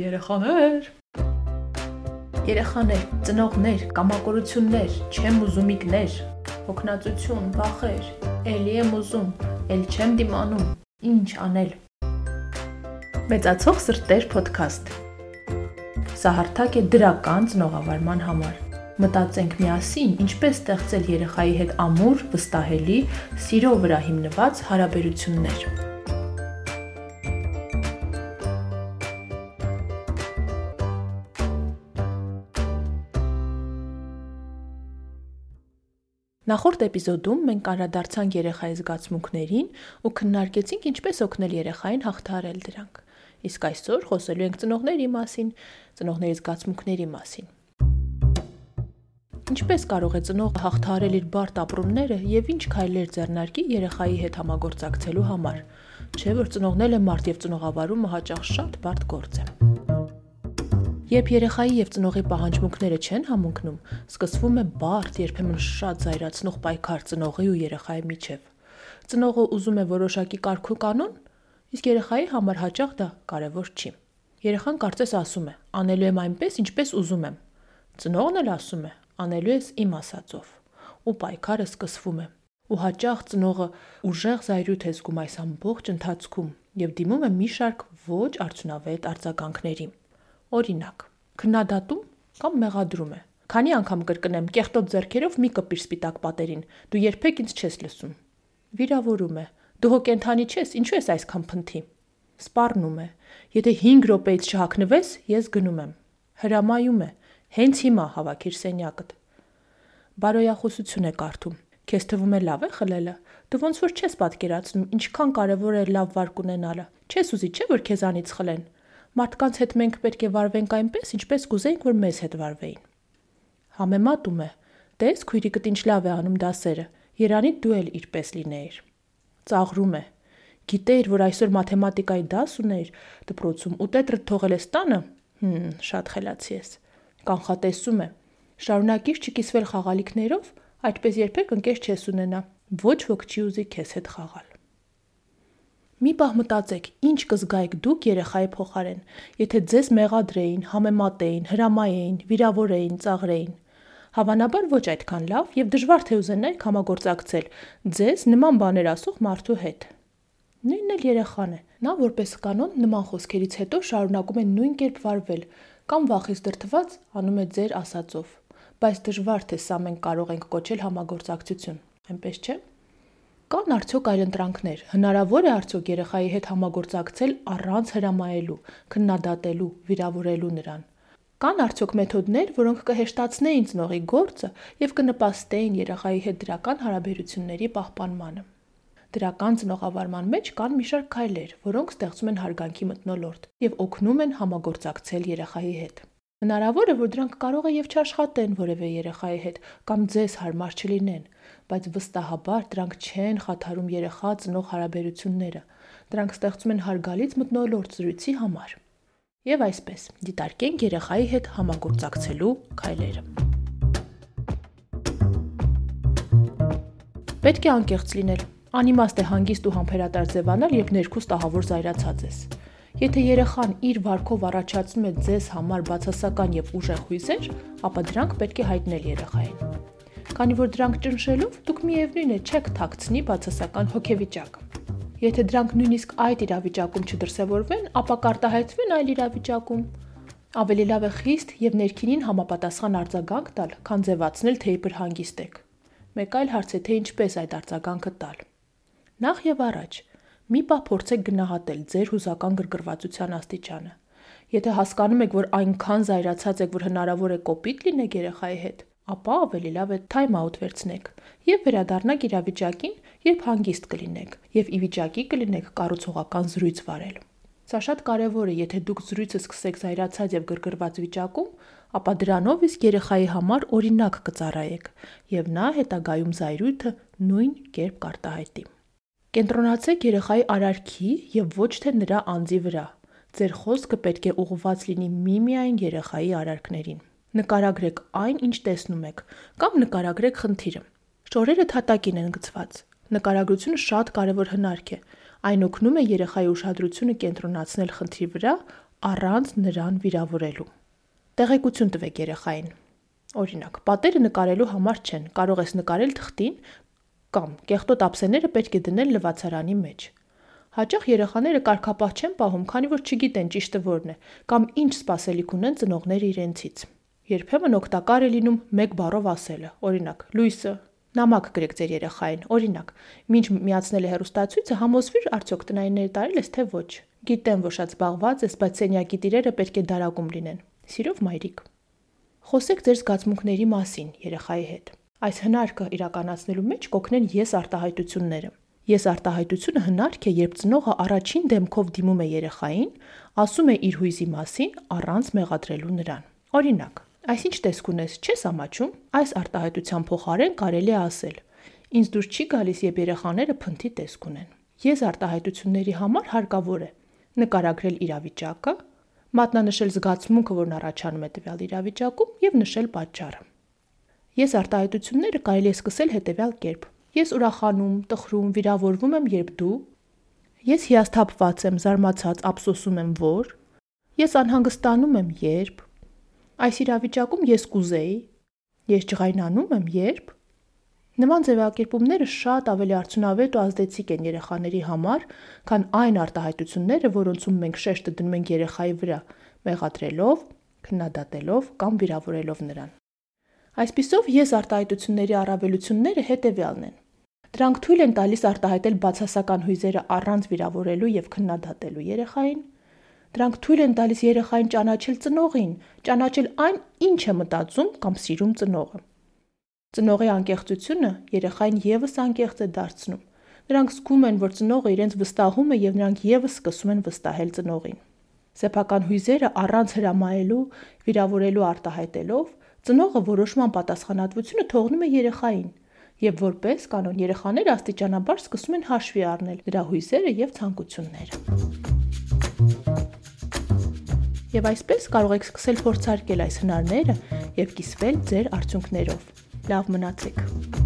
Երեխաներ Երեխաներ, ծնողներ, կամակորություններ, չեմ ուզումիկներ, հոգնածություն, վախեր, էլի եմ ուզում, էլ չեմ դիմանում, ինչ անել։ Մեծացող սրտեր ոդքասթ։ Սա հարթակ է դրական ծնողավարման համար։ Մտածենք միասին, ինչպես ստեղծել երեխայի հետ ամուր, վստահելի, սիրո վրա հիմնված հարաբերություններ։ Նախորդ էպիզոդում մենք անդրադարձանք երեխայի զգացմունքներին ու քննարկեցինք ինչպես օգնել երեխային հաղթահարել դրանք։ Իսկ այսօր խոսելու ենք ծնողների մասին, ծնողների զգացմունքների մասին։ Ինչպես կարող է ծնողը հաղթահարել իր բարդ ապրումները եւ ինչ քայլեր ձեռնարկի երեխայի հետ համագործակցելու համար։ Չէ՞ որ ծնողնել է մարդ եւ ծնողավարումը հաճախ շատ բարդ գործ է։ Երբ երեխայի եւ ծնողի պահանջմունքները չեն համընկնում, սկսվում է բարդ, երբեմն շատ զայրացնող պայքար ծնողի ու երեխայի միջև։ Ծնողը ուզում է որոշակի կարգ ու կանոն, իսկ երեխայի համար հաճախ դա կարևոր չի։ Երեխան կարծես ասում է. «Անելու եմ այնպես, ինչպես ուզում եմ»։ Ծնողն էլ ասում է. «Անելու ես իմ ասածով»։ Ու պայքարը սկսվում է։ Ու հաճախ ծնողը ուժեղ զայրույթ է զգում այս ամբողջ ընթացքում եւ դիմում է մի շարք ոչ արդյունավետ արձագանքների։ Օրինակ, քննադատում կամ մեղադրում է։ Քանի անգամ կրկնեմ, կեղտոտ зерքերով մի կպիր սպիտակ պատերին։ Դու երբեք ինձ չես լսում։ Վիրավորում է։ Դու հո կենթանի չես, ինչու ես այսքան փնթի։ Սպառնում է։ Եթե 5 րոպեից չհակնվես, ես գնում եմ։ Հրամայում է։ Հենց հիմա հավաքիր սենյակդ։ Բարոյախոսություն է կարդում։ Քեզ թվում է լավ է խլելը։ Դու ոնց որ չես պատկերացնում, ինչքան կարևոր է լավ վարկ ունենալը։ Չես ուզի, չէ՞ որ քեզանից խլեն։ Մարդկանց հետ մենք պետք է վարվենք այնպես, ինչպես կուզեինք, որ մեզ հետ վարվեին։ Համեմատում է. Տես քույրիկդ ինչ լավ է անում դասերը։ Երանի դու էլ իրպես լինեիր։ Ծաղրում է. Գիտեիր, որ այսօր մաթեմատիկայի դաս ուներ դպրոցում ու տետրդ թողել ես տանը։ Հմ, շատ խելացի ես։ Կանխատեսում է. Շարունակիր չկիսվել խաղալիքներով, այդպես երբեք ընկեր չես ունենա։ Ոչ ոք չի ուզի քեզ հետ խաղալ։ Մի պահ մտածեք, ինչ կզգայիք դուք երեխայի փոխարեն, եթե ձեզ մեղադրեին, համեմատեին, հրամայեին, վիրավորեին, ծաղրեին։ Հավանաբար ոչ այդքան լավ եւ դժվար թե ուզենայիք համագործակցել ձեզ նման բաներ ասող մարդու հետ։ Նույնն էլ երեխան է։ Նա որպես կանոն նման խոսքերից հետո շարունակում է նույն կերպ վարվել կամ վախից դրթված անում է ձեր ասածով։ Բայց դժվար թե սա մենք կարող ենք կոչել համագործակցություն։ Այնպես չէ՞ Կան արդյոք այլընտրանքներ։ Հնարավոր է արդյոք երեխայի հետ համագործակցել առանց հրամայելու, քննադատելու, վիրավորելու նրան։ Կան արդյոք մեթոդներ, որոնք կհեշտացնեին ծնողի գործը եւ կնպաստեին երեխայի հետ դրական հարաբերությունների պահպանմանը։ Դրական ծնողավարման մեջ կան մի շարք քայլեր, որոնք ստեղծում են հարգանքի մթնոլորտ եւ օգնում են համագործակցել երեխայի հետ։ Հնարավոր է, որ դրանք կարող է եւ չաշխատեն որևէ երեխայի հետ կամ ձեզ հարմար չլինեն, բայց վստահաբար դրանք չեն խաթարում երեխա-ծնող հարաբերությունները։ Դրանք ստեղծում են հարգալից մտնոլորտ զրույցի համար։ Եվ այսպես, դիտարկենք երեխայի հետ համագործակցելու քայլերը։ Պետք է անկեղծ լինել։ Անիմաստ է հանգիստ ու համբերատար ձևանալ, երբ ներքուստ ահավոր զայրացած ես։ Եթե երեխան իր վարքով առաջացնում է ձեզ համար բացասական եւ ուժեղ հույզեր, ապա դրանք պետք է հայտնել երեխային։ Քանի որ դրանք ճնշելով դուք միևնույն է չեք թաքցնի բացասական հոգեվիճակը։ Եթե դրանք նույնիսկ այդ իրավիճակում չդրսևորվեն, ապա կարտահայտվեն այլ իրավիճակում։ Ավելի լավ է խիստ եւ ներքինին համապատասխան արձագանք տալ, քան ձևացնել, թե իբր հանգիստ եք։ Մեկ այլ հարց է, թե ինչպես այդ արձագանքը տալ։ Նախ եւ առաջ Մի պահ փորձեք գնահատել ձեր հուզական գրգռվածության աստիճանը։ Եթե հասկանում եք, որ այնքան զայրացած եք, որ հնարավոր է կոպիտ լինեք երեխայի հետ, ապա ավելի լավ է time out վերցնեք եւ վերադառնաք իրավիճակին, երբ հանգիստ կլինեք եւ ի վիճակի կլինեք կառուցողական զրույց վարել։ Սա շատ կարևոր է, եթե դուք զրույցը սկսեք զայրացած եւ գրգռված վիճակում, ապա դրանով իսկ երեխայի համար օրինակ կծառայեք եւ նա հետագայում զայրույթը նույն կերպ կարտահայտի։ Կենտրոնացեք երեխայի արարքի եւ ոչ թե նրա անձի վրա։ Ձեր խոսքը պետք է ուղղված լինի միմիայն երեխայի արարքներին։ Նկարագրեք այն, ինչ տեսնում եք, կամ նկարագրեք խնդիրը։ Շորերը թատակին են գծված։ Նկարագրությունը շատ կարևոր հնարք է։ Այն օգնում է երեխայի ուշադրությունը կենտրոնացնել խնդրի վրա, առանց նրան վիրավորելու։ Տեղեկություն տվեք երեխային։ Օրինակ, պատերը նկարելու համար չեն, կարող ես նկարել թղթին կամ կեղտոտ ափսեները պետք է դնել լվացարանի մեջ։ Հաճախ երեխաները կարկախապահ չեն պահում, քանի որ չգիտեն ճիշտը որն է կամ ինչ սпасելիք ունեն ծնողները իրենցից։ Երբեմն օգտակար է լինում մեկ բառով ասելը։ Օրինակ՝ Լուիսը նամակ գրեք ձեր երեխային։ Օրինակ, ինչ միացնել է հերոստացույցը, համոզվիր արդյոք տնայինները տարել ես թե ոչ։ Գիտեմ, որ շատ զբաղված ես, բայց սենյակի տիրերը պետք է դարակում լինեն։ Սիրով մայրիկ։ Խոսեք ձեր զգացմունքների մասին երեխայի հետ։ Այս հնարքը իրականացնելու մեջ կօգնեն ես արտահայտությունները։ Ես արտահայտությունը հնարք է, երբ ծնողը առաջին դեմքով դիմում է երեխային, ասում է իր հույզի մասին առանց մեղադրելու նրան։ Օրինակ, այսինչ տեսք ունես, չես ամաչում, այս արտահայտության փոխարեն կարելի է ասել. Ինձ դուր չի գալիս, երբ երեխաները փնթի տեսք ունեն։ Ես արտահայտությունների համար հարկավոր է նկարագրել իրավիճակը, մատնանշել զգացմունքը, որն առաջանում է տվյալ իրավիճակում եւ նշել պատճառը։ Ես արտահայտությունները կարելի է սկսել հետեւյալ կերպ. Ես ուրախանում, տխրում, վիրավորվում եմ, երբ դու Ես հիասթափված եմ, զարմացած, ափսոսում եմ, որ Ես անհանգստանում եմ, երբ Այս իրավիճակում ես կուզեի Ես ջղայնանում եմ, երբ Նման ձևակերպումները շատ ավելի արդյունավետ ու ազդեցիկ են երեխաների համար, քան այն արտահայտությունները, որոնցում մենք շեշտը դնում ենք երեխայի վրա, մեղադրելով, քննադատելով կամ վիրավորելով նրան։ Այսպիսով ես արտահայտությունների առավելությունները հետևյալն են։ Դրանք թույլ են տալիս արտահայտել բացասական հույզերը առանց վիրավորելու եւ քննադատելու երեխային։ Դրանք թույլ են տալիս երեխային ճանաչել ծնողին, ճանաչել այն, ինչ է մտածում կամ սիրում ծնողը։ Ծնողի անկեղծությունը երեխային եւս անկեղծ է դարձնում։ Նրանք զգում են, որ ծնողը իրենց վստահում է եւ նրանք եւս սկսում են վստահել ծնողին։ Սեփական հույզերը առանց հրամայելու, վիրավորելու արտահայտելով, ծնողը որոշման պատասխանատվությունը թողնում է երեխային, եւ որպես կանոն երեխաները աստիճանաբար սկսում են հաշվի առնել նրա հույզերը եւ ցանկությունները։ Եվ այսպես կարող եք սկսել փորձարկել այս հնարները եւ կիսվել ձեր արդյունքներով։ Լավ մնացեք։